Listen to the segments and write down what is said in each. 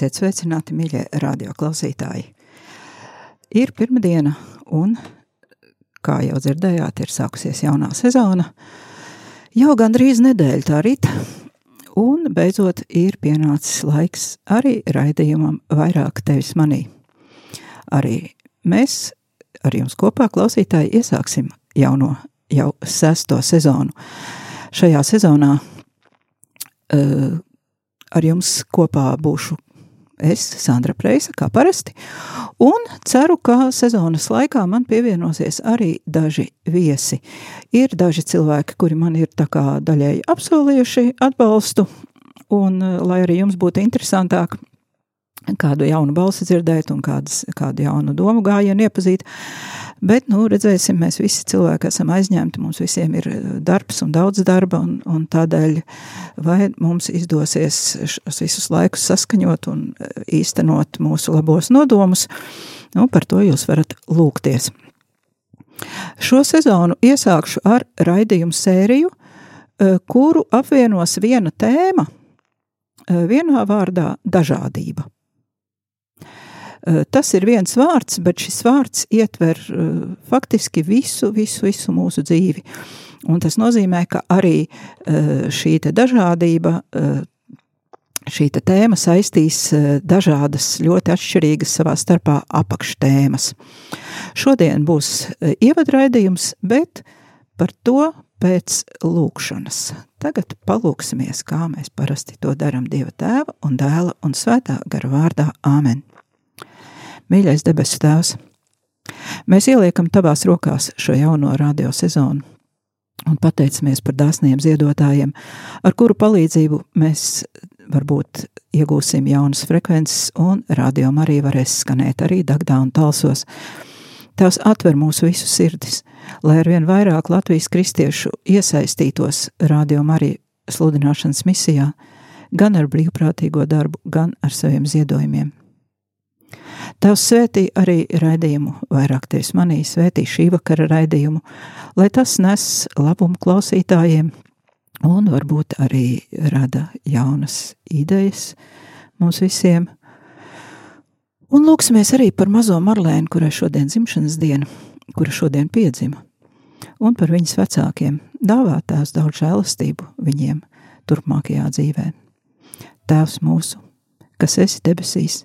Esiet sveicināti, mīļie radioklausītāji! Ir pirmdiena, un, kā jau dzirdējāt, ir sākusies jaunā sezona. Jau gandrīz nedēļa tā rīt, un beidzot ir pienācis laiks arī raidījumam vairāk tevis manī. Arī mēs ar jums kopā, klausītāji, iesāksim jauno, jau sesto sezonu. Šajā sezonā uh, ar jums kopā būšu es, Sandra Preisa, kā parasti, un ceru, ka sezonas laikā man pievienosies arī daži viesi. Ir daži cilvēki, kuri man ir tā kā daļēji apsolījuši atbalstu, un eh, lai arī jums būtu interesantāk kādu jaunu balsi dzirdēt un kādas, kādu jaunu domu gājienu iepazīt, Bet, nu, redzēsim, mēs visi cilvēki esam aizņemti, mums visiem ir eh, darbs un daudz darba, un, un tādēļ vai mums izdosies šos visus laikus saskaņot un eh, īstenot mūsu labos nodomus, nu, par to jūs varat lūgties. Šo sezonu iesākšu ar raidījumu sēriju, eh, kuru apvienos viena tēma, vienā vārdā dažādība. Tas ir viens vārds, bet šis vārds ietver faktiski visu, visu, visu mūsu dzīvi. Un tas nozīmē, ka arī šī dažādība, šī tēma saistīs dažādas ļoti atšķirīgas savā starpā apakštēmas. Šodien būs ievadraidījums, bet par to pēc lūkšanas. Tagad palūksimies, kā mēs parasti to darām Dieva tēva un dēla un svētā gara vārdā Āmen. Mīļais debesu Tēvs, mēs ieliekam tavās rokās šo jauno radio sezonu un pateicamies par dāsniem ziedotājiem, ar kuru palīdzību mēs varbūt iegūsim jaunas frekvences un radio arī varēs skanēt arī Dagdā un Talsos. Tās atver mūsu visu sirdis, lai arvien vairāk Latvijas kristiešu iesaistītos radio arī sludināšanas misijā, gan ar brīvprātīgo darbu, gan ar saviem ziedojumiem. Tavs svētī arī raidījumu, vairāk tevis manī svētī šī vakara raidījumu, lai tas nes labumu klausītājiem un varbūt arī rada jaunas idejas mums visiem. Un lūksimies arī par mazo Marlēnu, kurai šodien dzimšanas diena, kura šodien piedzima, un par viņas vecākiem, dāvāt tās daudz žēlastību viņiem turpmākajā dzīvē. Tēvs mūsu, kas esi debesīs,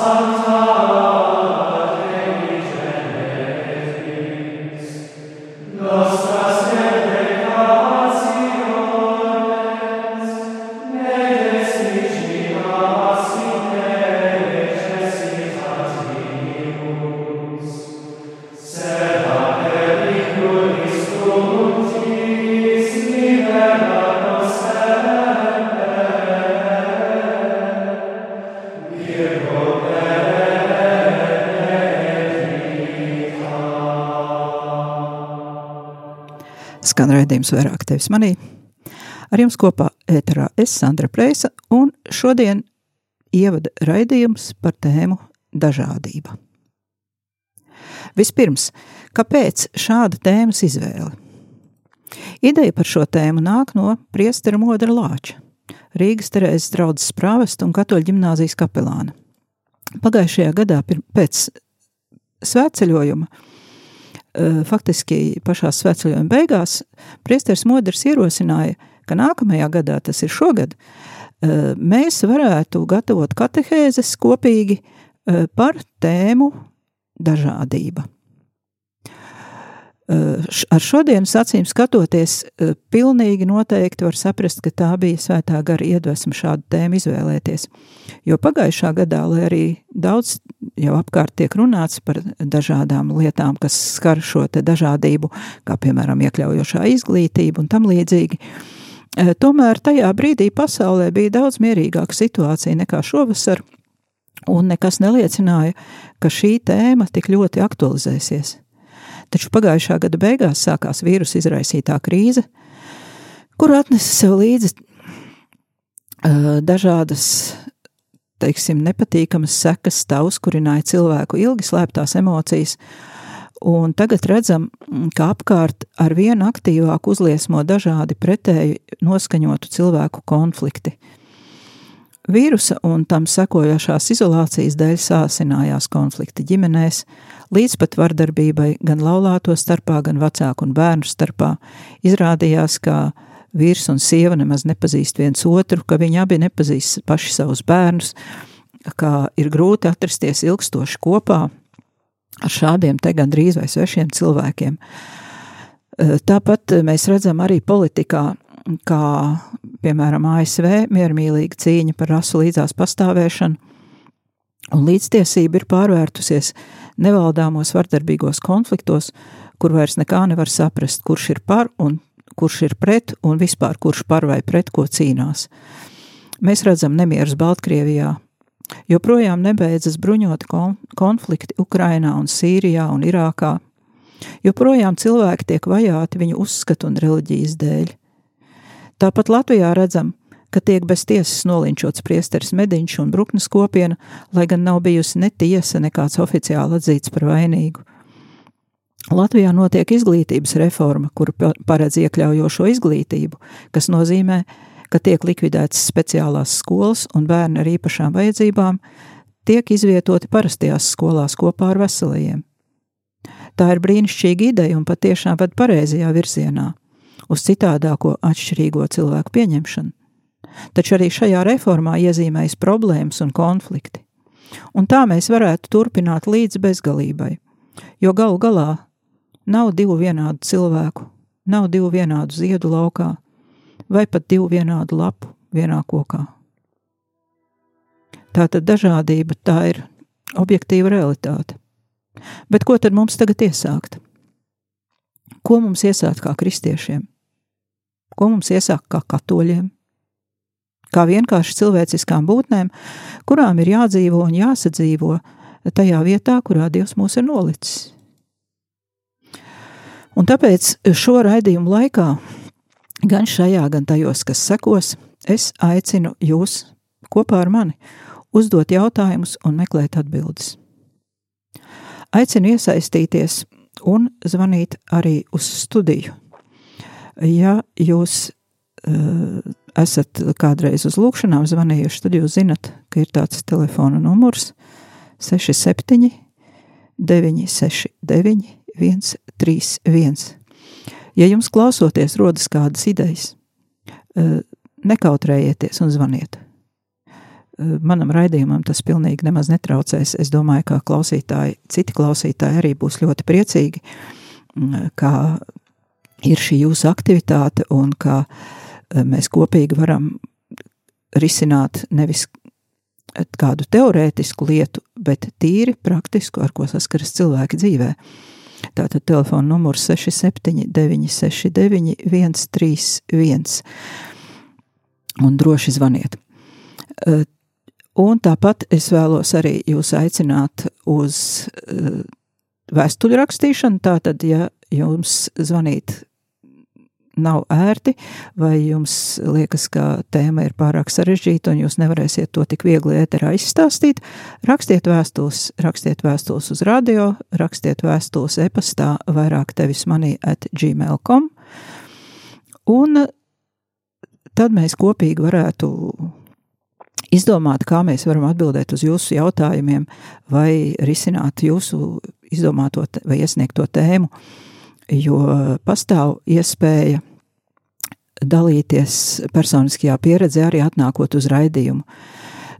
sun. Skan raidījums vairāk tevis manī. Ar jums kopā ēterā es, Sandra Preisa, un šodien ievada raidījums par tēmu dažādība. Vispirms, kāpēc šāda tēmas izvēle? Ideja par šo tēmu nāk no priestera Modra Lāča, Rīgas Terēzes draudzes prāvesta un katoļu ģimnāzijas kapelāna. Pagājušajā gadā pēc svētceļojuma faktiski pašā svētceļojuma beigās priesteris Modrs ierosināja, ka nākamajā gadā, tas ir šogad, mēs varētu gatavot katehēzes kopīgi par tēmu dažādība. Ar šodienas acīm skatoties, pilnīgi noteikti var saprast, ka tā bija svētā gara iedvesma šādu tēmu izvēlēties. Jo pagājušā gadā, lai arī daudz jau apkārt tiek runāts par dažādām lietām, kas skar šo dažādību, kā piemēram iekļaujošā izglītība un tam līdzīgi, tomēr tajā brīdī pasaulē bija daudz mierīgāka situācija nekā šovasar, un nekas neliecināja, ka šī tēma tik ļoti aktualizēsies. Taču pagājušā gada beigās sākās vīrusu izraisītā krīze, kur atnesa sev līdzi dažādas, teiksim, nepatīkamas sekas, tā uzkurināja cilvēku ilgi slēptās emocijas, un tagad redzam, ka apkārt ar vienu aktīvāk uzliesmo dažādi pretēji noskaņotu cilvēku konflikti. Vīrusa un tam sekojošās izolācijas dēļ sāsinājās konflikti ģimenēs, līdz pat vardarbībai gan laulāto starpā, gan vecāku un bērnu starpā. Izrādījās, ka vīrs un sieva nemaz nepazīst viens otru, ka viņi abi nepazīst paši savus bērnus, ka ir grūti atrasties ilgstoši kopā ar šādiem te gandrīz vai svešiem cilvēkiem. Tāpat mēs redzam arī politikā, kā piemēram ASV miermīlīga cīņa par rasu līdzās pastāvēšanu, un līdztiesība ir pārvērtusies nevaldāmos vardarbīgos konfliktos, kur vairs nekā nevar saprast, kurš ir par un kurš ir pret, un vispār kurš par vai pret ko cīnās. Mēs redzam nemierus Baltkrievijā, joprojām nebeidzas bruņoti konflikti Ukrainā un Sīrijā un Irākā, joprojām cilvēki tiek vajāti viņu uzskatu un reliģijas dēļ. Tāpat Latvijā redzam, ka tiek bez tiesas nolinčots priesteris Mediņš un Bruknes kopiena, lai gan nav bijusi ne tiesa, ne kāds oficiāli atzīts par vainīgu. Latvijā notiek izglītības reforma, kuru paredz iekļaujošo izglītību, kas nozīmē, ka tiek likvidētas speciālās skolas un bērni ar īpašām vajadzībām tiek izvietoti parastajās skolās kopā ar veselajiem. Tā ir brīnišķīga ideja un patiešām ved pareizajā virzienā, uz citādāko atšķirīgo cilvēku pieņemšanu taču arī šajā reformā iezīmējas problēmas un konflikti. Un tā mēs varētu turpināt līdz bezgalībai, jo galu galā nav divu vienādu cilvēku, nav divu vienādu ziedu laukā, vai pat divu vienādu lapu vienā kokā. Tā tad dažādība tā ir objektīva realitāte. Bet ko tad mums tagad iesākt? Ko mums iesākt kā kristiešiem? Ko mums iesākt kā katoļiem? kā vienkārši cilvēciskām būtnēm, kurām ir jādzīvo un jāsadzīvo tajā vietā, kurā Dievs mūs ir nolicis. Un tāpēc šo raidījumu laikā, gan šajā, gan tajos, kas sekos, es aicinu jūs kopā ar mani uzdot jautājumus un meklēt atbildes. Aicinu iesaistīties un zvanīt arī uz studiju. Ja jūs uh, esat kādreiz uz lūkšanām zvanījuši, tad jūs zinat, ka ir tāds telefona numurs 67 969 131. Ja jums klausoties rodas kādas idejas, eh, nekautrējieties un zvaniet. Eh, manam raidījumam tas pilnīgi nemaz netraucēs. Es domāju, ka klausītāji, citi klausītāji arī būs ļoti priecīgi, mm, kā ir šī jūsu aktivitāte un uh, Eh, mēs kopīgi varam risināt nevis kādu teorētisku lietu, bet tīri praktisku, ar ko saskaras cilvēki dzīvē. Tātad telefona numurs 679, 669, 131. Un droši zvaniet. Eh, un tāpat es vēlos arī jūs aicināt uz eh, vēstuļu rakstīšanu. Tātad, ja jums zvanīt nav ērti, vai jums liekas, ka tēma ir pārāk sarežģīta un jūs nevarēsiet to tik viegli ēterā izstāstīt, rakstiet vēstules, rakstiet vēstules uz radio, rakstiet vēstules e-pastā vairāk tevis manī at gmail.com un tad mēs kopīgi varētu izdomāt, kā mēs varam atbildēt uz jūsu jautājumiem vai risināt jūsu izdomāto vai iesniegto tēmu, jo pastāv iespēja dalīties personiskajā pieredzē arī atnākot uz raidījumu.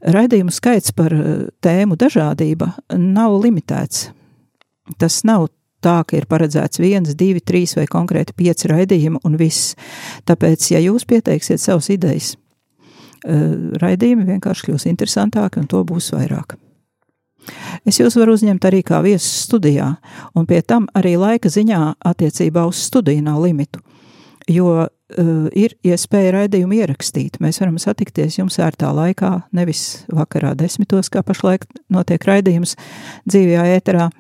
Raidījumu skaits par eh, tēmu dažādība nav limitēts. Tas nav tā, ka ir paredzēts viens, divi, trīs vai konkrēti pieci raidījumi un viss. Tāpēc, ja jūs pieteiksiet savas idejas, eh, raidījumi vienkārši kļūs interesantāki un to būs vairāk. Es jūs varu uzņemt arī kā viesus studijā, un pie tam arī laika ziņā attiecībā uz studiju nav limitu, jo ir iespēja raidījumu ierakstīt. Mēs varam satikties jums ērtā laikā, nevis vakarā desmitos, kā pašlaik notiek raidījums dzīvajā ēterā,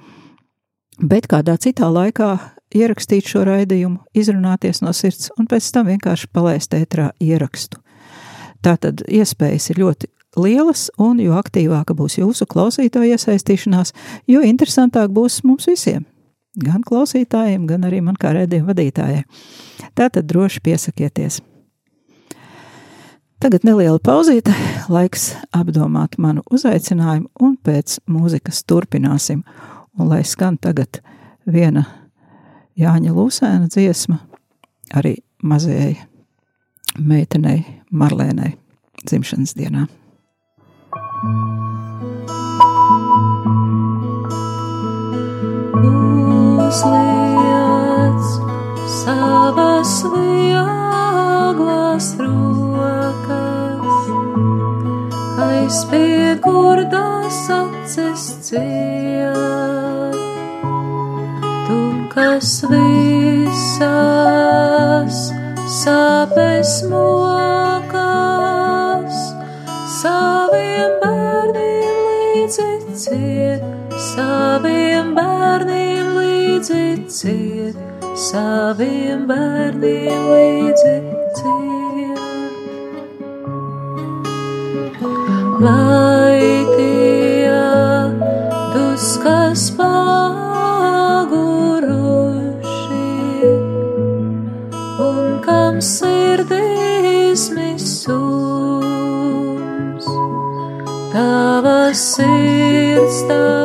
bet kādā citā laikā ierakstīt šo raidījumu, izrunāties no sirds un pēc tam vienkārši palaist ēterā ierakstu. Tātad iespējas ir ļoti lielas, un jo aktīvāka būs jūsu klausītāja iesaistīšanās, jo interesantāk būs mums visiem. Gan klausītājiem, gan arī man kā redzējuma vadītājai. Tātad droši piesakieties. Tagad neliela pauzīte, laiks apdomāt manu uzaicinājumu, un pēc mūzikas turpināsim. Un lai skan tagad viena Jāņa Lūsēna dziesma, arī mazajai meitenei Marlēnai dzimšanas dienā. Uzliec savas vieglas rokas, aizspied gurdas acis ciet. Tu, kas visas sāpes mokas, saviem bērniem līdzi ciet, saviem bērniem līdzi ciet, saviem bērniem līdzi ciet. Lai tie duskas paguruši un kam sirdīs misums, tava sirds tak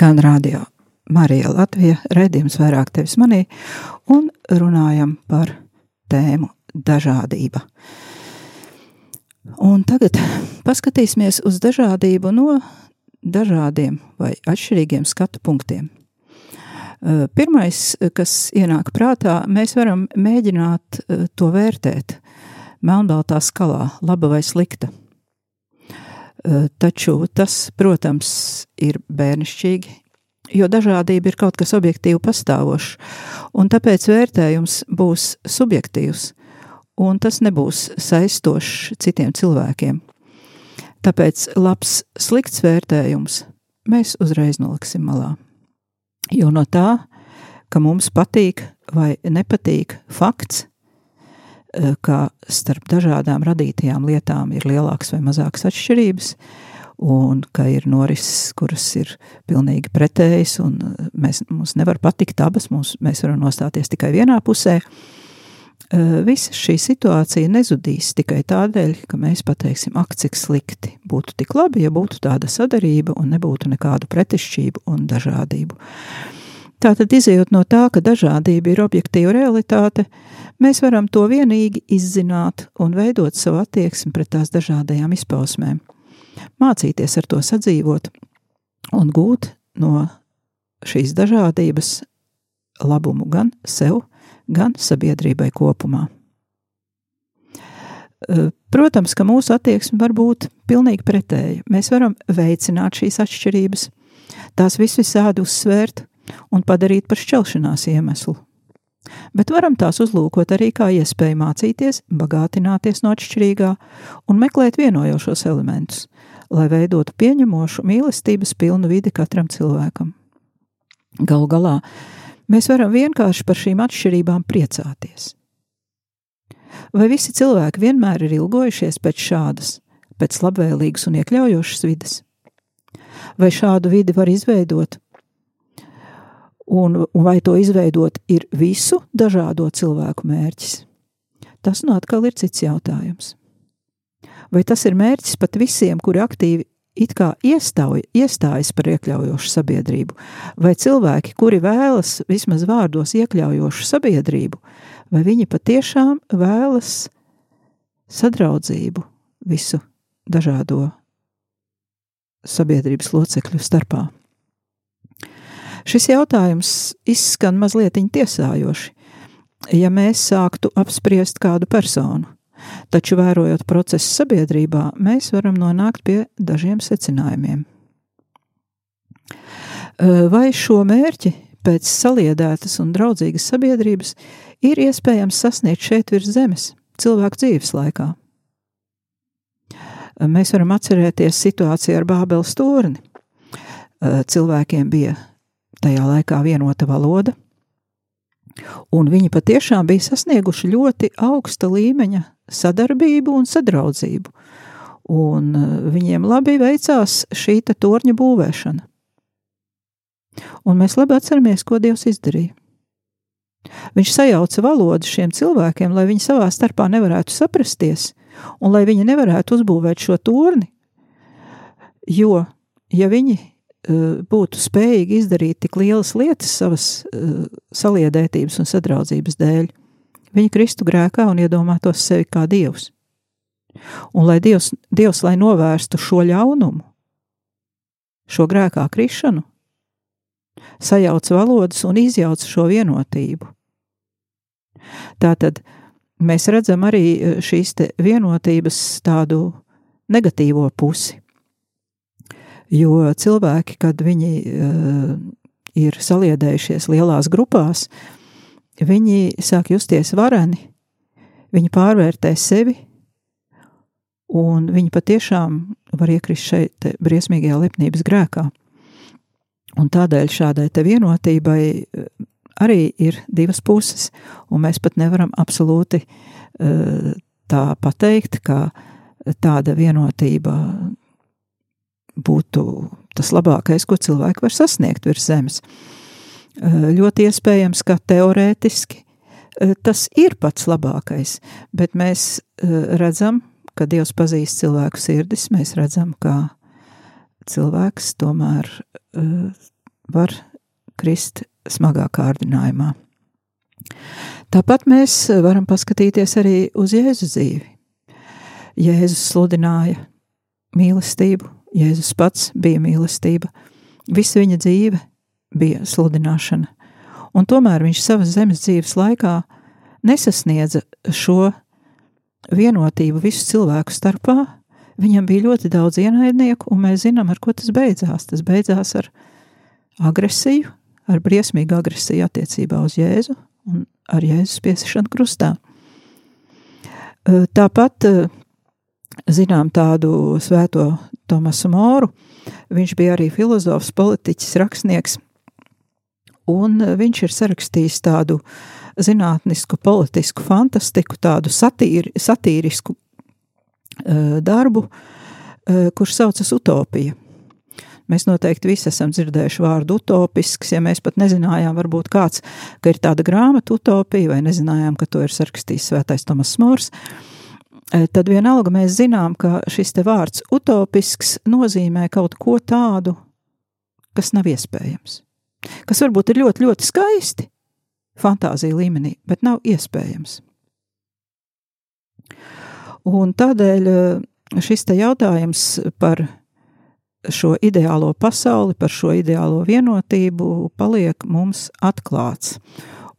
Skan radio Marija Latvija, redzījums vairāk tevis manī, un runājam par tēmu dažādība. Un tagad paskatīsimies uz dažādību no dažādiem vai atšķirīgiem skatu punktiem. Eh, Pirmais, kas ienāk prātā, mēs varam mēģināt eh, to vērtēt melnbaltā skalā, laba vai slikta. Eh, Taču tas, protams, ir bērnišķīgi, jo dažādība ir kaut kas objektīvi pastāvošs, un tāpēc vērtējums būs subjektīvs, un tas nebūs saistošs citiem cilvēkiem. Tāpēc labs, slikts vērtējums mēs uzreiz noliksim malā. Jo no tā, ka mums patīk vai nepatīk fakts, ka starp dažādām radītajām lietām ir lielākas vai mazākas atšķirības, un ka ir norises, kuras ir pilnīgi pretējas, un eh, mēs, mums nevar patikt abas, mums, mēs varam nostāties tikai vienā pusē. Eh, Visa šī situācija nezudīs tikai tādēļ, ka mēs pateiksim, ak, cik slikti būtu tik labi, ja būtu tāda sadarība un nebūtu nekādu pretešķību un dažādību. Tātad, izējot no tā, ka dažādība ir objektīva realitāte, mēs varam to vienīgi izzināt un veidot savu attieksmi pret tās dažādajām izpausmēm. mācīties ar to sadzīvot un gūt no šīs dažādības labumu gan sev, gan sabiedrībai kopumā. Protams, ka mūsu attieksme var būt pilnīgi pretēja. Mēs varam veicināt šīs atšķirības, tās visvisādi uzsvērt un padarīt par šķelšanās iemeslu. Bet varam tās uzlūkot arī kā iespēju mācīties, bagātināties no atšķirīgā un meklēt vienojošos elementus, lai veidotu pieņemošu mīlestības pilnu vidi katram cilvēkam. Galu galā mēs varam vienkārši par šīm atšķirībām priecāties. Vai visi cilvēki vienmēr ir ilgojušies pēc šādas, pēc labvēlīgas un iekļaujošas vidas? Vai šādu vidi var izveidot? Un, un vai to izveidot ir visu dažādo cilvēku mērķis? Tas nu atkal ir cits jautājums. Vai tas ir mērķis pat visiem, kuri aktīvi it kā iestauj, iestājas par iekļaujošu sabiedrību, vai cilvēki, kuri vēlas vismaz vārdos iekļaujošu sabiedrību, vai viņi patiešām vēlas sadraudzību visu dažādo sabiedrības locekļu starpā. Šis jautājums izskan mazliet tiesājoši, ja mēs sāktu apspriest kādu personu Taču, vērojot procesu sabiedrībā, mēs varam nonākt pie dažiem secinājumiem. Vai šo mērķi pēc saliedētas un draudzīgas sabiedrības ir iespējams sasniegt šeit virs zemes, cilvēku dzīves laikā? Mēs varam atcerēties situāciju ar Bābeles torni. Cilvēkiem bija tajā laikā vienota valoda, un viņi patiešām bija sasnieguši ļoti augsta līmeņa sadarbību un sadraudzību. Un eh, viņiem labi veicās šī torņa būvēšana. Un mēs labi atceramies, ko Dievs izdarīja. Viņš sajauca valodu šiem cilvēkiem, lai viņi savā starpā nevarētu saprasties, un lai viņi nevarētu uzbūvēt šo torni. Jo, ja viņi būtu spējīgi izdarīt tik lielas lietas savas uh, saliedētības un sadraudzības dēļ, Viņi kristu grēkā un iedomātos sevi kā dievs. Un lai dievs, dievs lai novērstu šo ļaunumu, šo grēkā krišanu, sajauc valodas un izjauc šo vienotību. Tātad mēs redzam arī e, šīs vienotības tādu negatīvo pusi. Jo cilvēki, kad viņi uh, ir saliedējušies lielās grupās, viņi sāk justies vareni, viņi pārvērtē sevi, un viņi patiešām var iekrist šeit briesmīgajā lepnības grēkā. Un tādēļ šādai te vienotībai eh, arī ir divas puses, un mēs pat nevaram absolūti uh, tā pateikt, ka tāda vienotība būtu tas labākais, ko cilvēki var sasniegt virs zemes. Eh, ļoti iespējams, ka teorētiski eh, tas ir pats labākais, bet mēs eh, redzam, ka Dievs pazīst cilvēku sirdis, mēs redzam, ka cilvēks tomēr var krist smagā kārdinājumā. Tāpat mēs varam paskatīties arī uz Jēzus dzīvi. Jēzus sludināja mīlestību, Jēzus pats bija mīlestība, visa viņa dzīve bija sludināšana, un tomēr viņš savas zemes dzīves laikā nesasniedza šo vienotību visu cilvēku starpā. Viņam bija ļoti daudz ienaidnieku, un mēs zinām, ar ko tas beidzās. Tas beidzās ar agresiju, ar briesmīgu agresiju attiecībā uz Jēzu un ar Jēzus piesišanu krustā. Tāpat zinām tādu svēto Tomasu Moru. Viņš bija arī filozofs, politiķis, rakstnieks – un viņš ir sarakstījis tādu zinātnisku, politisku fantastiku, tādu satīri, satīrisku uh, darbu, uh, kurš saucas Utopija. Mēs noteikti visi esam dzirdējuši vārdu utopisks, ja mēs pat nezinājām, varbūt kāds, ka ir tāda grāmata utopija, vai nezinājām, ka to ir sarakstījis svētais Tomas Mors, tad vienalga mēs zinām, ka šis te vārds utopisks nozīmē kaut ko tādu, kas nav iespējams kas varbūt ir ļoti, ļoti skaisti fantāzija līmenī, bet nav iespējams. Un tādēļ eh, šis te jautājums par šo ideālo pasauli, par šo ideālo vienotību paliek mums atklāts.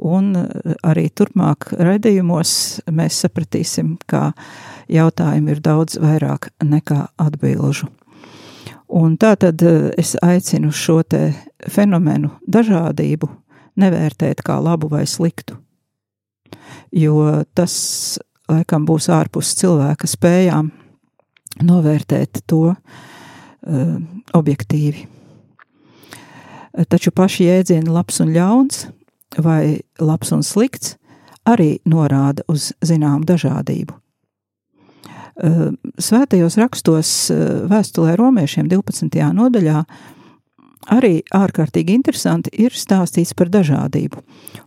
Un arī turpmāk raidījumos mēs sapratīsim, ka jautājumi ir daudz vairāk nekā atbilžu. Un tā tad es aicinu šo te fenomenu dažādību nevērtēt kā labu vai sliktu, jo tas laikam būs ārpus cilvēka spējām novērtēt to uh, objektīvi. Taču paši jēdzieni labs un ļauns vai labs un slikts arī norāda uz zināmu dažādību. Uh, svētajos rakstos uh, vēstulē romiešiem 12. nodaļā arī ārkārtīgi interesanti ir stāstīts par dažādību.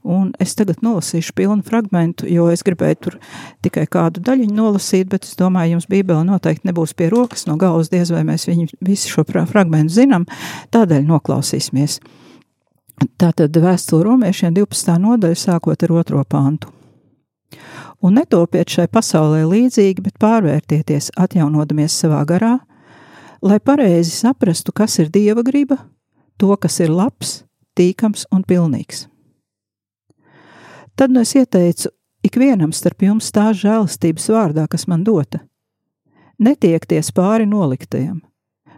Un es tagad nolasīšu pilnu fragmentu, jo es gribēju tur tikai kādu daļiņu nolasīt, bet es domāju, jums Bībele noteikti nebūs pie rokas no galvas, diez vai mēs viņu visu šo fragmentu zinām, tādēļ noklausīsimies. Tātad vēstule romiešiem 12. nodaļa sākot ar otro pantu. Un netopiet šai pasaulē līdzīgi, bet pārvērtieties, atjaunodamies savā garā, lai pareizi saprastu, kas ir Dieva griba, to, kas ir labs, tīkams un pilnīgs. Tad nu es ieteicu ikvienam starp jums tā žēlastības vārdā, kas man dota. Netiekties pāri noliktajam,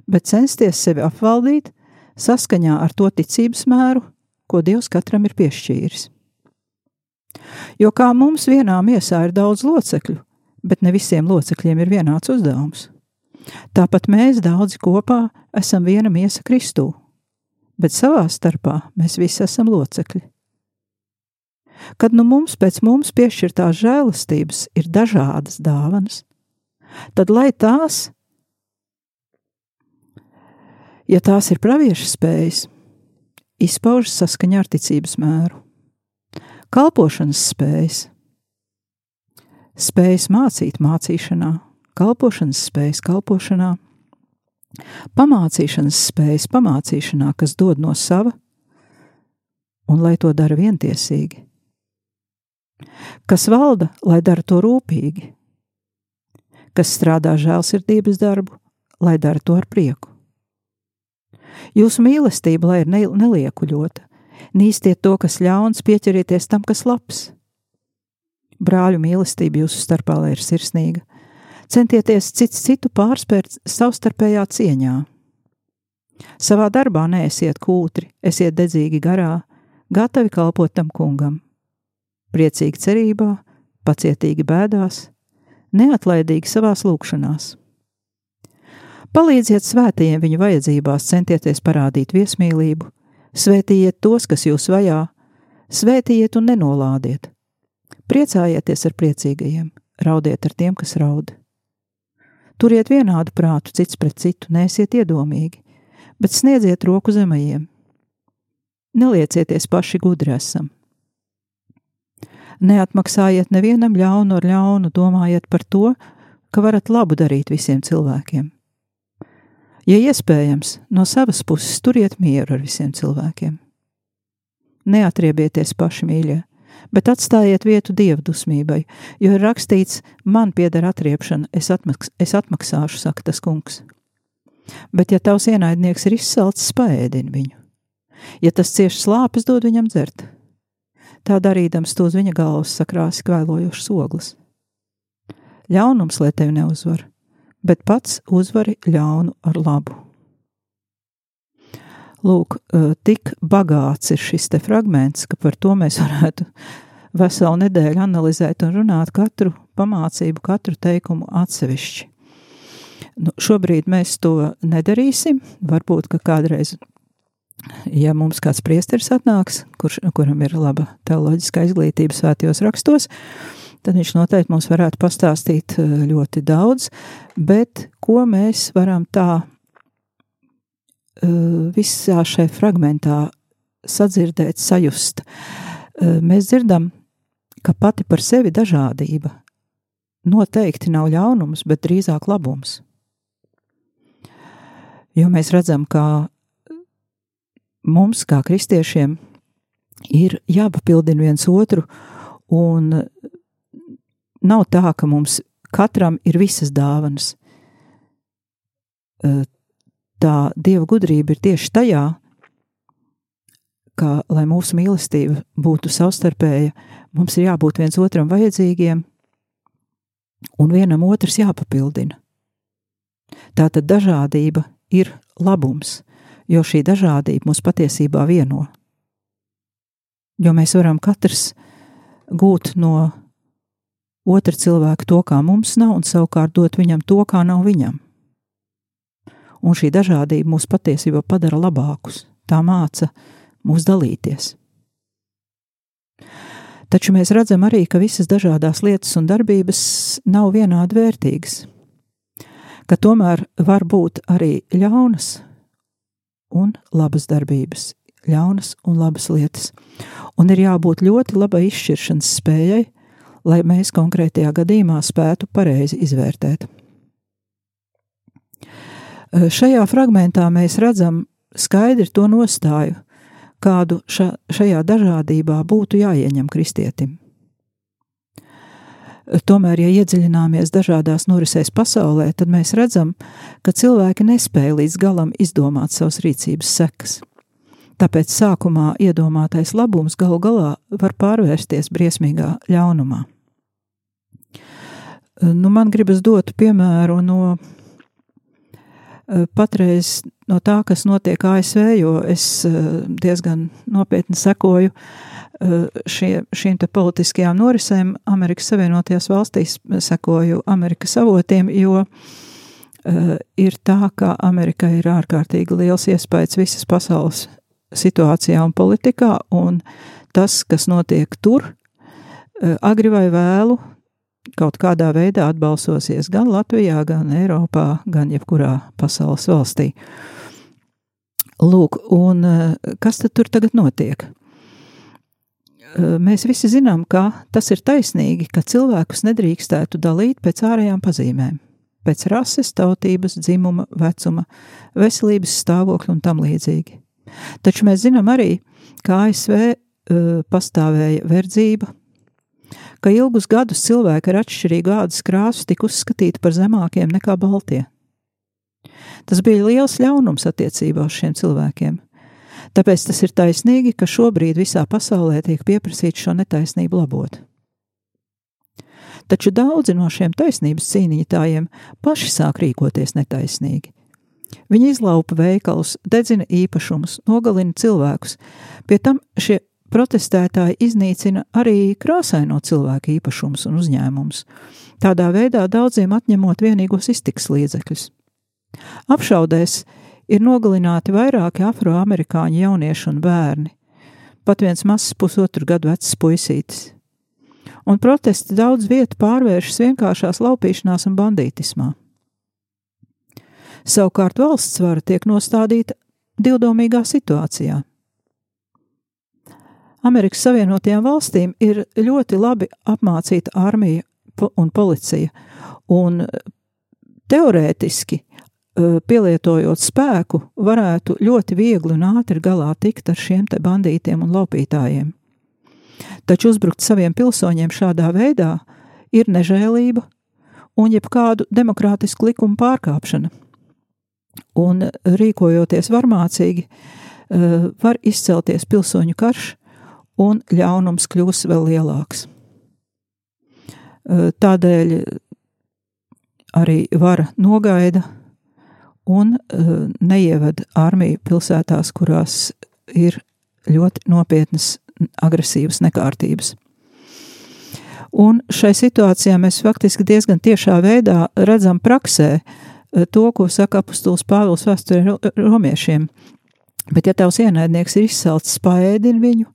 bet censties sevi apvaldīt saskaņā ar to ticības mēru, ko Dievs katram ir piešķīris. Jo kā mums vienā miesā ir daudz locekļu, bet ne visiem locekļiem ir vienāds uzdevums. Tāpat mēs daudzi kopā esam viena miesa Kristū bet savā starpā mēs visi esam locekļi. Kad nu mums pēc mums piešķirtās žēlastības ir dažādas dāvanas, tad lai tās, ja tās ir pravieša spējas, izpaužas saskaņā ar ticības mēru, kalpošanas spējas, spējas mācīt mācīšanā, kalpošanas spējas kalpošanā Pamācīšanas spējas pamācīšanā, kas dod no sava, un lai to dara vientiesīgi. Kas valda, lai dara to rūpīgi. Kas strādā žēlsirdības darbu, lai dara to ar prieku. Jūsu mīlestība, lai ir neliekuļota, nīstiet to, kas ļauns, pieķerieties tam, kas labs. Brāļu mīlestība jūsu starpā, lai ir sirsnīga, Centieties cits citu pārspērt savstarpējā cieņā. Savā darbā neesiet kūtri, esiet dedzīgi garā, gatavi kalpot tam kungam. Priecīgi cerībā, pacietīgi bēdās, neatlaidīgi savās lūkšanās. Palīdziet svētajiem viņu vajadzībās, centieties parādīt viesmīlību, svētījiet tos, kas jūs vajā, svētījiet un nenolādiet. Priecājieties ar priecīgajiem, raudiet ar tiem, kas raud. Turiet vienādu prātu cits pret citu, neesiet iedomīgi, bet sniedziet roku zemajiem. Neliecieties paši gudri esam. Neatmaksājiet nevienam ļaunu ar ļaunu, domājiet par to, ka varat labu darīt visiem cilvēkiem. Ja iespējams, no savas puses turiet mieru ar visiem cilvēkiem. Neatriebieties paši mīļie, bet atstājiet vietu dievdusmībai, jo ir rakstīts, man pieder atriepšana, es, atmaks, es atmaksāšu, saka tas kungs. Bet, ja tavs ienaidnieks ir izsalcis, paēdini viņu. Ja tas cieši slāpes, dod viņam dzert. Tā darīdams to uz viņa galvas sakrāsi kvēlojošas ogles. Ļaunums, lai tevi neuzvar, bet pats uzvari ļaunu ar labu. Lūk, tik bagāts ir šis te fragments, ka par to mēs varētu veselu nedēļu analizēt un runāt katru pamācību, katru teikumu atsevišķi. Nu, šobrīd mēs to nedarīsim. Varbūt, ka kādreiz, ja mums kāds priesteris atnāks, kurš, kuram ir laba teoloģiskā izglītība svētajos rakstos, tad viņš noteikti mums varētu pastāstīt ļoti daudz, bet ko mēs varam tā Eh, visā šajā fragmentā sadzirdēt, sajust. Eh, mēs dzirdam, ka pati par sevi dažādība noteikti nav ļaunums, bet drīzāk labums. Jo mēs redzam, ka mums, kā kristiešiem, ir jāpapildina viens otru, un nav tā, ka mums katram ir visas dāvanas, tā dieva gudrība ir tieši tajā, ka, lai mūsu mīlestība būtu savstarpēja, mums ir jābūt viens otram vajadzīgiem, un vienam otrs jāpapildina. Tātad dažādība ir labums, jo šī dažādība mūs patiesībā vieno. Jo mēs varam katrs gūt no otra cilvēka to, kā mums nav, un savukārt dot viņam to, kā nav viņam. Un šī dažādība mūs patiesībā padara labākus. Tā māca mūs dalīties. Taču mēs redzam arī, ka visas dažādas lietas un darbības nav vienādi vērtīgas, ka tomēr var būt arī ļaunas un labas darbības, ļaunas un labas lietas. Un ir jābūt ļoti labai izšķiršanas spējai, lai mēs konkrētajā gadījumā spētu pareizi izvērtēt. Šajā fragmentā mēs redzam skaidri to nostāju, kādu ša, šajā dažādībā būtu jāieņem kristietim. Tomēr, ja iedziļināmies dažādās norisēs pasaulē, tad mēs redzam, ka cilvēki nespēja līdz galam izdomāt savas rīcības sekas. Tāpēc sākumā iedomātais labums galu galā var pārvērsties briesmīgā ļaunumā. Nu, man gribas dot piemēru no Eh, patreiz no tā, kas notiek ASV, jo es eh, diezgan nopietni sekoju eh, šie, šīm politiskajām norisēm. Amerikas Savienotajās valstīs, sekoju Amerikas avotiem, jo ir tā, ka Amerikai ir ārkārtīgi liels iespējas visas pasaules situācijā un politikā, un tas, kas notiek tur, agri vai vēlu, kaut kādā veidā atbalsosies gan Latvijā, gan Eiropā, gan jebkurā pasaules valstī. Lūk, un eh, kas tad tur tagad notiek? Eh, mēs visi zinām, ka tas ir taisnīgi, ka cilvēkus nedrīkstētu dalīt pēc ārējām pazīmēm, pēc rases, tautības, dzimuma, vecuma, veselības stāvokļa un tam līdzīgi. Taču mēs zinām arī, ka ASV uh, eh, pastāvēja verdzība, ka ilgus gadus cilvēki ar atšķirīgu ādas krāsu tika uzskatīti par zemākiem nekā baltie. Tas bija liels ļaunums attiecībā uz šiem cilvēkiem. Tāpēc tas ir taisnīgi, ka šobrīd visā pasaulē tiek pieprasīts šo netaisnību labot. Taču daudzi no šiem taisnības cīnītājiem paši sāk rīkoties netaisnīgi. Viņi izlaupa veikalus, dedzina īpašumus, nogalina cilvēkus. Pie tam šie protestētāji iznīcina arī krāsaino cilvēku īpašumus un uzņēmumus, tādā veidā daudziem atņemot vienīgos iztiks līdzekļus. Apšaudēs ir nogalināti vairāki afroamerikāņu jaunieši un bērni, pat viens mazs pusotru gadu vecs puisītis. Un protesti daudz vietu pārvēršas vienkāršās laupīšanās un bandītismā. Savukārt valsts vara tiek nostādīta divdomīgā situācijā Amerikas Savienotajām valstīm ir ļoti labi apmācīta armija un policija, un teorētiski pielietojot spēku, varētu ļoti viegli un ātri galā tikt ar šiem te bandītiem un laupītājiem. Taču uzbrukt saviem pilsoņiem šādā veidā ir nežēlība un jebkādu demokrātisku likumu pārkāpšana. Un rīkojoties varmācīgi, var izcelties pilsoņu karš, un ļaunums kļūs vēl lielāks. Tādēļ arī vara nogaida un neievada armiju pilsētās, kurās ir ļoti nopietnas agresīvas nekārtības. Un šai situācijā mēs faktiski diezgan tiešā veidā redzam praksē to, ko saka apustulis Pāvils vēsturē romiešiem. Bet ja tavs ienaidnieks ir izsalcis, paēdini viņu,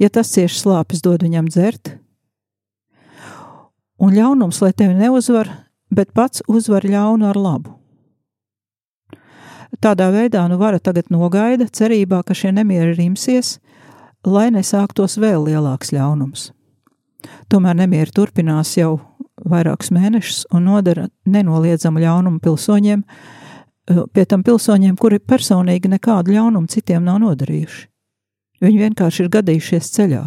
ja tas cieši slāpes, dod viņam dzert. Un ļaunums, lai tevi neuzvar, bet pats uzvar ļaunu ar labu. Tādā veidā nu vara tagad nogaida, cerībā, ka šie nemieri rimsies, lai nesāktos vēl lielāks ļaunums. Tomēr nemieri turpinās jau vairākus mēnešus un nodara nenoliedzamu ļaunumu pilsoņiem, pie tam pilsoņiem, kuri personīgi nekādu ļaunumu citiem nav nodarījuši. Viņi vienkārši ir gadījušies ceļā.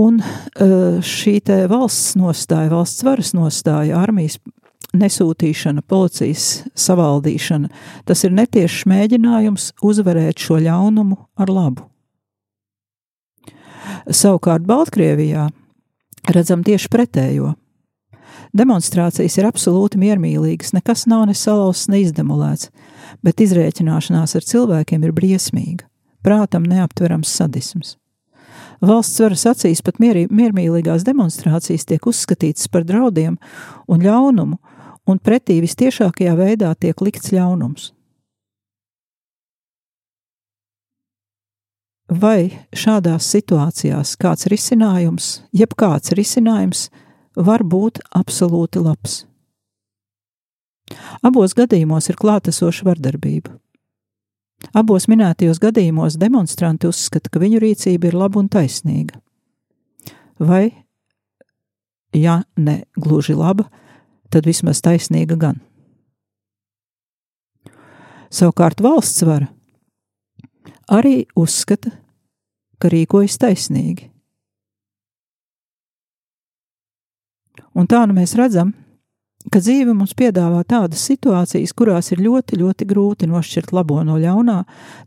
Un šī valsts nostāja, valsts varas nostāja, armijas nesūtīšana, policijas savaldīšana, tas ir netiešs mēģinājums uzvarēt šo ļaunumu ar labu. Savukārt Baltkrievijā redzam tieši pretējo. Demonstrācijas ir absolūti miermīlīgas, nekas nav ne salauzts, ne izdemolēts, bet izrēķināšanās ar cilvēkiem ir briesmīga, prātam neaptverams sadisms. Valsts varas acīs pat mierī, miermīlīgās demonstrācijas tiek uzskatītas par draudiem un ļaunumu, un pretī vistiešākajā veidā tiek likts ļaunums. Vai šādās situācijās kāds risinājums, jeb kāds risinājums, var būt absolūti labs? Abos gadījumos ir klātesoša vardarbība. Abos minētajos gadījumos demonstranti uzskata, ka viņu rīcība ir laba un taisnīga. Vai, ja ne gluži laba, tad vismaz taisnīga gan. Savukārt valsts vara arī uzskata, ka rīkojas taisnīgi. Un tā nu mēs redzam, ka dzīve mums piedāvā tādas situācijas, kurās ir ļoti, ļoti grūti nošķirt labo no ļaunā,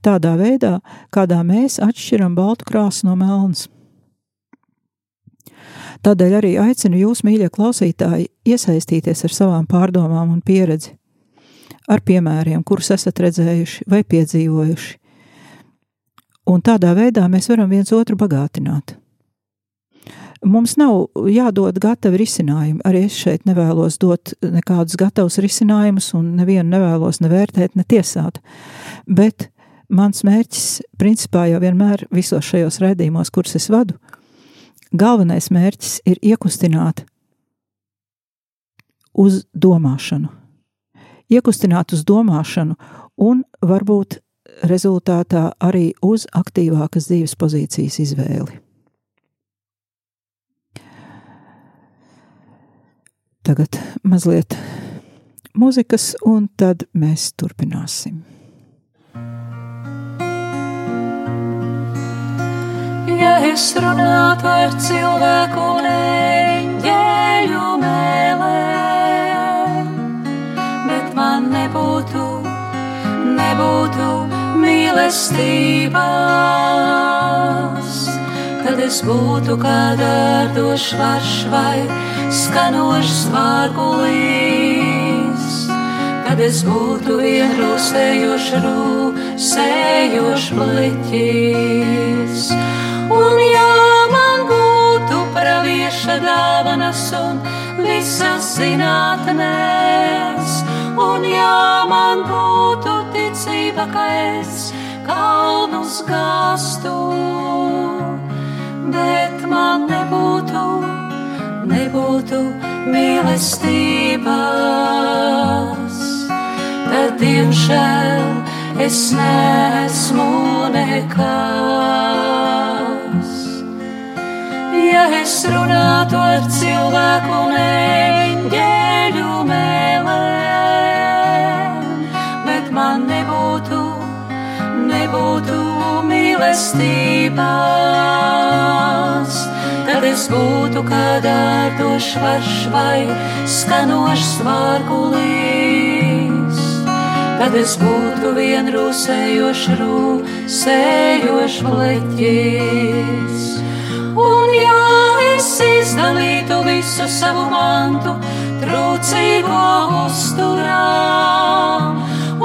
tādā veidā, kādā mēs atšķiram baltu krāsu no melnas. Tādēļ arī aicinu jūs, mīļie klausītāji, iesaistīties ar savām pārdomām un pieredzi, ar piemēriem, kurus esat redzējuši vai piedzīvojuši. Un tādā veidā mēs varam viens otru bagātināt. Mums nav jādod gatavi risinājumi. Arī es šeit nevēlos dot nekādus gatavus risinājumus, un nevienu nevēlos nevērtēt, ne tiesāt. Bet mans mērķis, principā, jau vienmēr visos šajos raidījumos, kurus es vadu, galvenais mērķis ir iekustināt uz domāšanu. Iekustināt uz domāšanu un varbūt rezultātā arī uz aktīvākas dzīves pozīcijas izvēli. Tagad mazliet muzikas, un tad mēs turpināsim. Ja es runātu ar cilvēku un eņģeļu mēlēm, bet man nebūtu, nebūtu mīlestības, tad es būtu kā dārdošs varš vai skanošs vārgulīs, kad es būtu vienrūsējošs rūsējošs bliķis. Un ja man būtu pravieša dāvanas un visas zinātnēs, un ja man būtu ticība, ka es kalnus gāstu, bet man nebūtu nebūtu mīlestības, tad, diemžēl, es nesmu nekas. Ja es runātu ar cilvēku neņģeļu mēlēm, bet man nebūtu, nebūtu mīlestības es būtu kā dārdošs varš vai skanošs vārgulīs. Kad es būtu vien rūsējošs, rūsējošs bleķis. Un ja es izdalītu visu savu mantu, trūcīgo uzturā,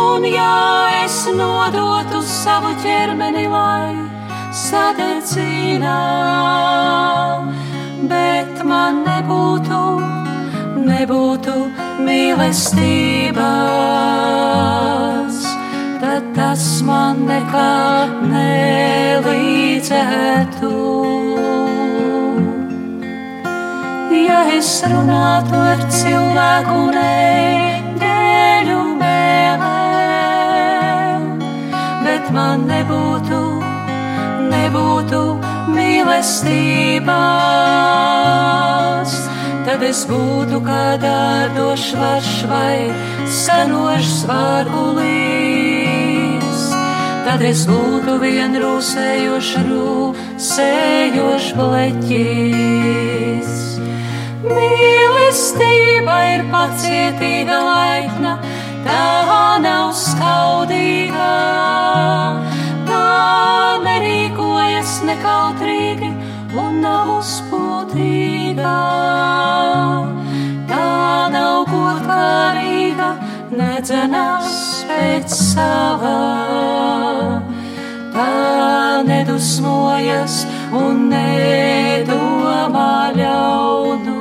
un ja es nodotu savu ķermeni, lai sadedzinā, bet man nebūtu, nebūtu mīlestības, tad tas man nekā nelīdzētu. Ja es runātu ar cilvēku neģeļu mēlēm, bet man nebūtu nebūtu mīlestības, tad es būtu kā dārdošs varš vai skanošs vārgulīs. Tad es būtu vien rūsējošs, rūsējošs bleķis. Mīlestība ir pacietīga, laipna, tā nav skaudīga. Tā nekautrīgi un nav uzpūtīga. Tā nav godkārīga, nedzenās pēc savā. Tā nedusmojas un nedomā ļaunu.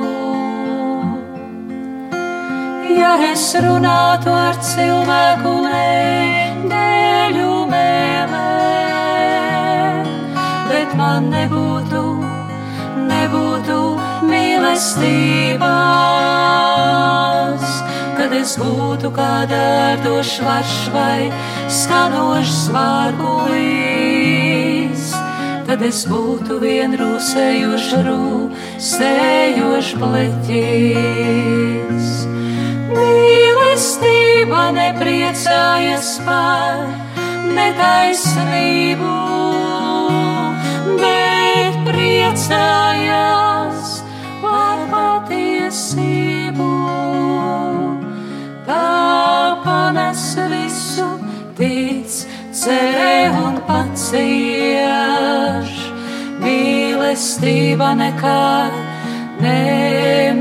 Ja es runātu ar cilvēku neņģeļu nebūtu, nebūtu mīlestības, kad es būtu kā dārdošs varš vai skanošs vārgulīs, tad es būtu vien rūsējošs rūsējošs pleķis. Mīlestība nepriecājas par netaisnību, priecājas par patiesību. Tā panes visu, tic, cerē un pacieš. Mīlestība nekad nemitējas.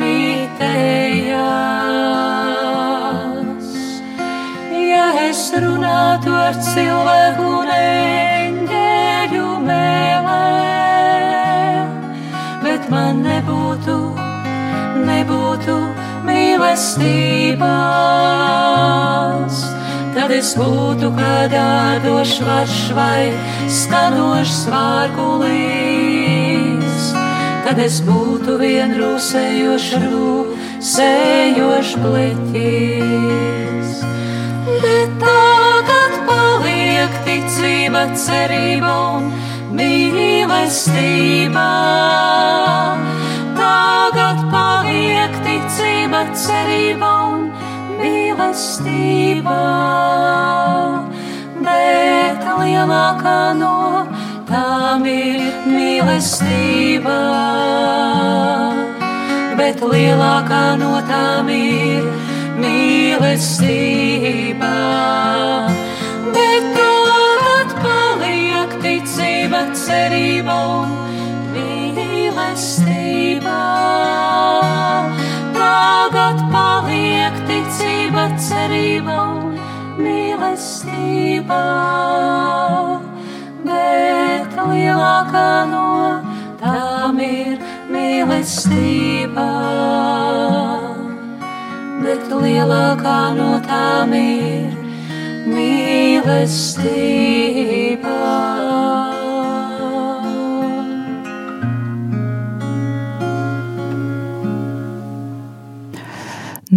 Ja es runātu ar cilvēku neņģeļu mēlē, bet man nebūtu, nebūtu mīlestības, tad es būtu kā dārdošs varš vai skanošs vārgulīs, tad es būtu vien rūsējošs rūsējošs pliķis. Bet tagad paliek ticība, cerība un mīlestība. Tagad paliek ticība, cerība un mīlestība. Bet lielākā no tām ir mīlestība. Bet lielākā no tām ir mīlestība. Bet ticība, cerība un mīlestība. Tagad paliek ticība, cerība un mīlestība. Bet lielākā no tām ir mīlestība bet lielākā no tām ir mīlestība.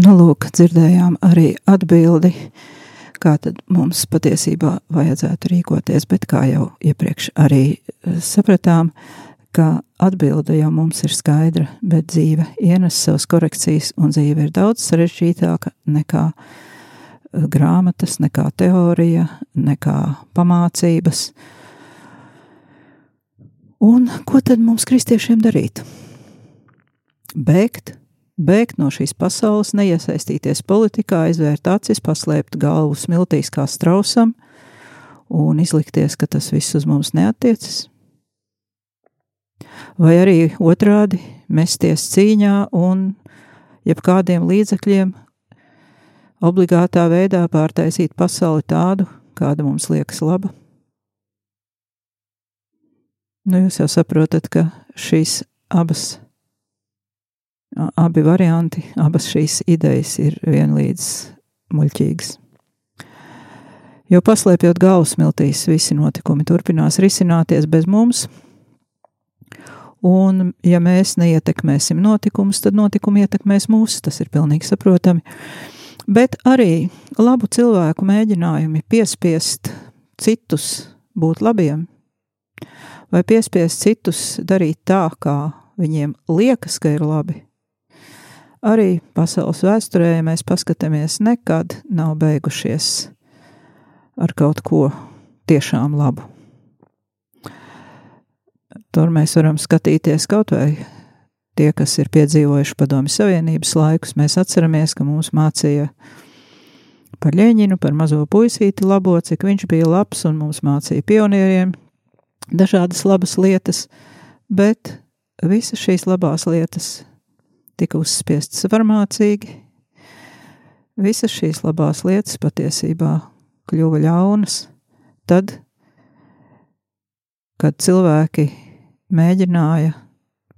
Nu, lūk, dzirdējām arī atbildi, kā tad mums patiesībā vajadzētu rīkoties, bet kā jau iepriekš arī eh, sapratām, ka atbilde jau mums ir skaidra, bet dzīve ienes savas korekcijas, un dzīve ir daudz sarežģītāka nekā eh, grāmatas, nekā teorija, nekā pamācības. Un ko tad mums, kristiešiem, darīt? Bēgt, bēgt no šīs pasaules, neiesaistīties politikā, aizvērt acis, paslēpt galvu smiltīs kā strausam un izlikties, ka tas viss uz mums neatiecas vai arī otrādi mesties cīņā un jebkādiem līdzekļiem obligātā veidā pārtaisīt pasauli tādu, kāda mums liekas laba. Nu, jūs jau saprotat, ka šīs abas, abi varianti, abas šīs idejas ir vienlīdz muļķīgas. Jo paslēpjot galvu smiltīs, visi notikumi turpinās risināties bez mums, Un, ja mēs neietekmēsim notikumus, tad notikumi ietekmēs mūs. Tas ir pilnīgi saprotami. Bet arī labu cilvēku mēģinājumi piespiest citus būt labiem, vai piespiest citus darīt tā, kā viņiem liekas, ka ir labi. Arī pasaules vēsturē, ja mēs paskatāmies, nekad nav beigušies ar kaut ko tiešām labu. Tur mēs varam skatīties kaut vai tie, kas ir piedzīvojuši padomju savienības laikus, mēs atceramies, ka mums mācīja par Ļeņinu, par mazo puisīti labo, cik viņš bija labs, un mums mācīja pionieriem dažādas labas lietas, bet visas šīs labās lietas tika uzspiestas varmācīgi. Visas šīs labās lietas patiesībā kļuva ļaunas tad, kad cilvēki mēģināja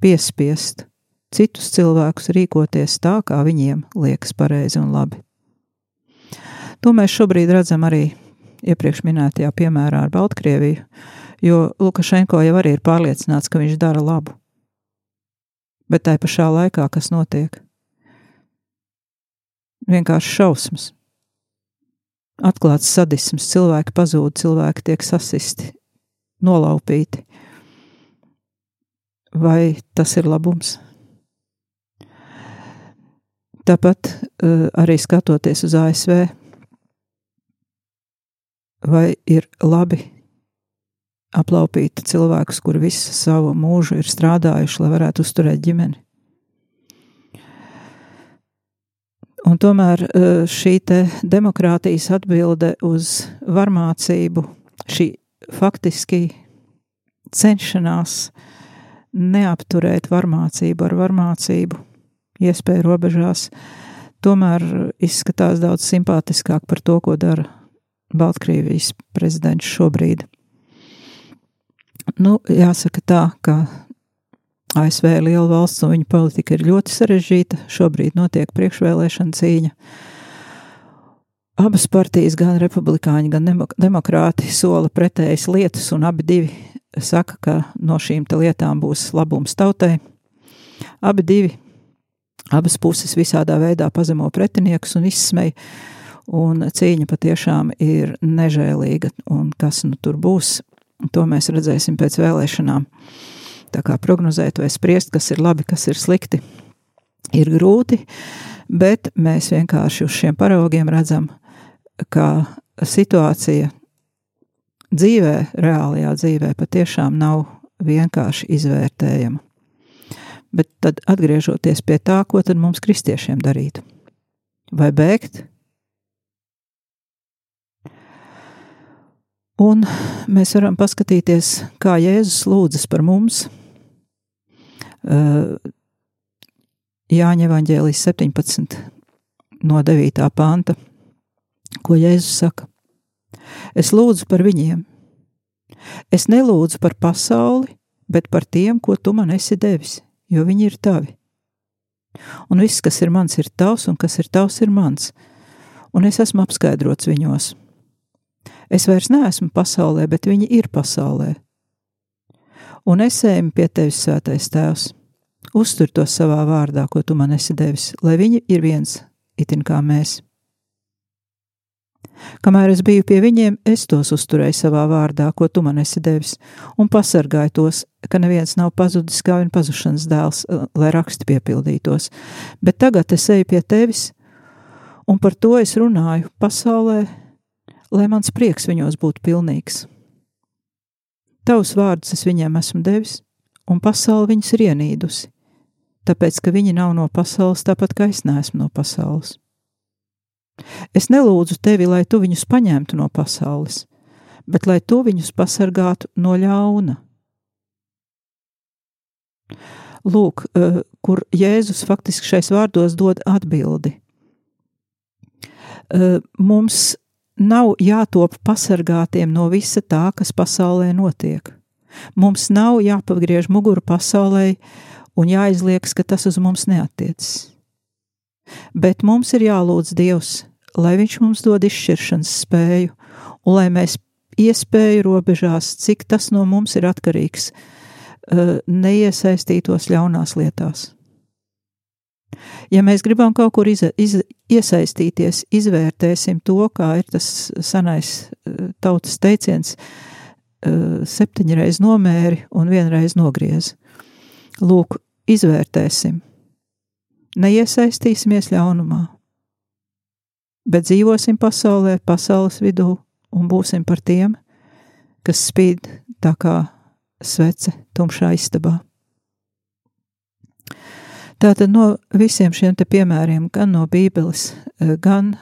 piespiest citus cilvēkus rīkoties tā, kā viņiem liekas pareizi un labi. To mēs šobrīd redzam arī iepriekš minētajā piemērā ar Baltkrieviju, jo Lukašenko jau arī ir pārliecināts, ka viņš dara labu. Bet tai pašā laikā, kas notiek? Vienkārši šausmas. Atklāts sadisms, cilvēki pazūd, cilvēki tiek sasisti, nolaupīti. Vai tas ir labums? Tāpat uh, arī skatoties uz ASV, vai ir labi aplaupīt cilvēkus, kuri visu savu mūžu ir strādājuši, lai varētu uzturēt ģimeni. Un tomēr e, šī demokrātijas atbilde uz varmācību, šī faktiski cenšanās neapturēt varmācību ar varmācību, iespēju robežās, tomēr izskatās daudz simpātiskāk par to, ko dara Baltkrievijas prezidents šobrīd. Nu, jāsaka tā, ka ASV ir liela valsts un viņa politika ir ļoti sarežģīta. Šobrīd notiek priekšvēlēšana cīņa. Abas partijas, gan republikāņi, gan demokrāti, sola pretējas lietas, un abi divi saka, ka no šīm lietām būs labums tautai. Abi divi, abas puses visādā veidā pazemo pretiniekus un izsmeja un cīņa patiešām ir nežēlīga, un kas nu tur būs, to mēs redzēsim pēc vēlēšanām. Tā kā prognozēt vai spriest, kas ir labi, kas ir slikti, ir grūti, bet mēs vienkārši uz šiem paraugiem redzam, ka situācija dzīvē, reālajā dzīvē patiešām nav vienkārši izvērtējama. Bet tad atgriežoties pie tā, ko tad mums kristiešiem darīt? Vai bēgt Un mēs varam paskatīties, kā Jēzus lūdzas par mums. Jāņa Evanģēlijas 17 no 9. panta, ko Jēzus saka. Es lūdzu par viņiem. Es nelūdzu par pasauli, bet par tiem, ko tu man esi devis, jo viņi ir tavi. Un viss, kas ir mans, ir tavs, un kas ir tavs, ir mans. Un es esmu apskaidrots viņos Es vairs neesmu pasaulē, bet viņi ir pasaulē. Un es eju pie tevis, svētais tēvs, uztur to savā vārdā, ko tu man esi devis, lai viņi ir viens, itin kā mēs. Kamēr es biju pie viņiem, es tos uzturēju savā vārdā, ko tu man esi devis, un pasargāju tos, ka neviens nav pazudis kā viņa pazušanas dēls, lai raksti piepildītos. Bet tagad es eju pie tevis, un par to es runāju pasaulē, lai mans prieks viņos būtu pilnīgs. Tavus vārdus es viņiem esmu devis, un pasaule viņus ir ienīdusi, tāpēc, ka viņi nav no pasaules, tāpat kā es neesmu no pasaules. Es nelūdzu tevi, lai tu viņus paņemtu no pasaules, bet lai tu viņus pasargātu no ļauna. Lūk, eh, kur Jēzus faktiski šais vārdos dod atbildi. Eh, mums nav jātop pasargātiem no visa tā, kas pasaulē notiek. Mums nav jāpagriež muguru pasaulē un jāizliekas, ka tas uz mums neatiecas. Bet mums ir jālūdz Dievs, lai Viņš mums dod izšķiršanas spēju, un lai mēs iespēju robežās, cik tas no mums ir atkarīgs, eh, neiesaistītos ļaunās lietās. Ja mēs gribam kaut kur iza, iz, iesaistīties, izvērtēsim to, kā ir tas senais eh, tautas teiciens, eh, septiņreiz nomēri un vienreiz nogriez. Lūk, izvērtēsim, neiesaistīsimies ļaunumā, bet dzīvosim pasaulē, pasaules vidū un būsim par tiem, kas spīd tā kā svece tumšā istabā. Tātad no visiem šiem piemēriem, gan no Bībeles, gan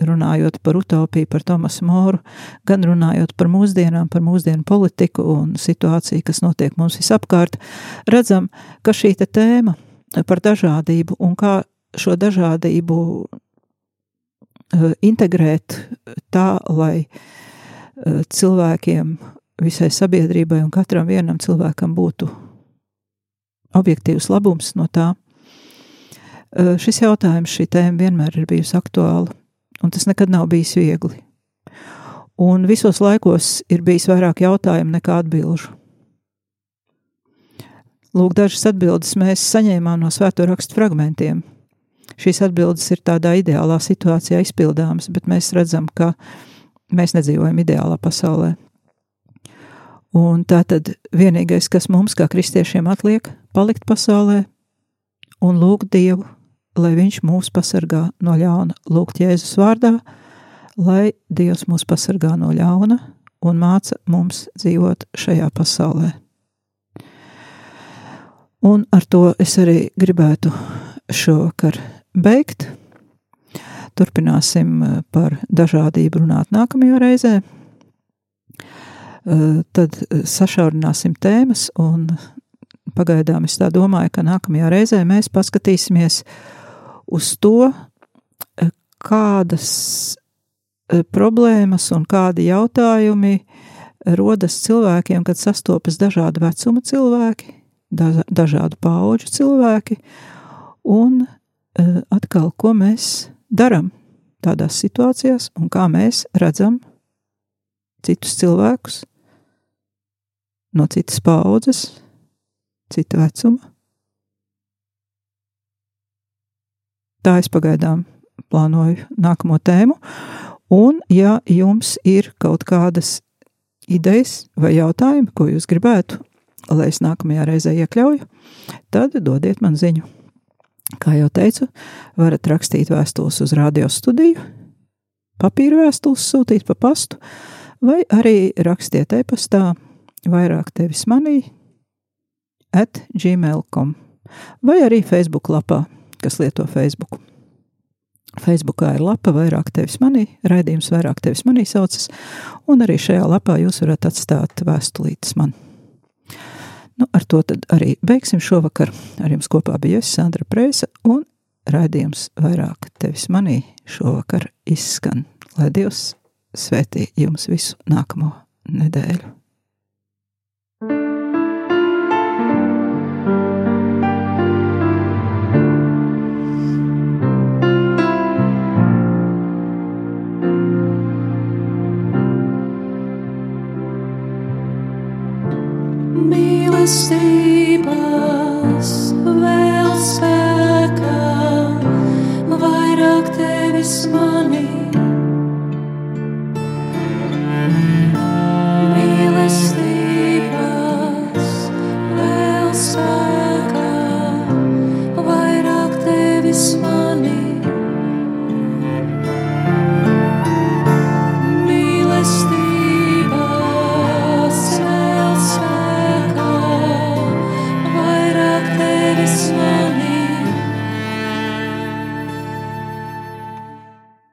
runājot par utopiju, par Tomasu Moru, gan runājot par mūsdienām, par mūsdienu politiku un situāciju, kas notiek mums visapkārt, redzam, ka šī tēma par dažādību un kā šo dažādību uh, integrēt tā, lai uh, cilvēkiem, visai sabiedrībai un katram vienam cilvēkam būtu objektīvs labums no tā. Šis jautājums, šī tēma vienmēr ir bijusi aktuāla un tas nekad nav bijis viegli. Un visos laikos ir bijis vairāk jautājumu nekā atbilžu. Lūk, dažas atbildes mēs saņēmām no svēto rakstu fragmentiem. Šīs atbildes ir tādā ideālā situācijā izpildāmas, bet mēs redzam, ka mēs nedzīvojam ideālā pasaulē. Un tā tad vienīgais, kas mums kā kristiešiem atliek, palikt pasaulē un lūgt Dievu lai Viņš mūs pasargā no ļauna, lūgt Jēzus vārdā, lai Dievs mūs pasargā no ļauna un māca mums dzīvot šajā pasaulē. Un ar to es arī gribētu šovakar beigt. Turpināsim eh, par dažādību runāt nākamajā reizē. Eh, tad eh, sašaurināsim tēmas, un pagaidām es tā domāju, ka nākamajā reizē mēs paskatīsimies uz uz to, e, kādas e, problēmas un kādi jautājumi rodas cilvēkiem, kad sastopas dažādu vecumu cilvēki, dažādu pauģu cilvēki, un e, atkal, ko mēs darām tādās situācijās, un kā mēs redzam citus cilvēkus no citas paudzes, cita vecuma, Tā es pagaidām plānoju nākamo tēmu. Un, ja jums ir kaut kādas idejas vai jautājumi, ko jūs gribētu, lai es nākamajā reizē iekļauju, tad dodiet man ziņu. Kā jau teicu, varat rakstīt vēstules uz radio studiju, papīra vēstules sūtīt pa pastu, vai arī rakstiet e-pastā vairāk tevis manī at gmail.com vai arī Facebook lapā kas lieto Facebook. Facebookā ir lapa vairāk tevis manī, raidījums vairāk tevis manī saucas, un arī šajā lapā jūs varat atstāt vēstulītes man. Nu, ar to tad arī beigsim šovakar. Ar jums kopā bija es, Sandra Preisa, un raidījums vairāk tevis manī šovakar izskan. Lai Dievs svētī jums visu nākamo nedēļu! mīlestības vēl spēkā, vairāk tevis manīt.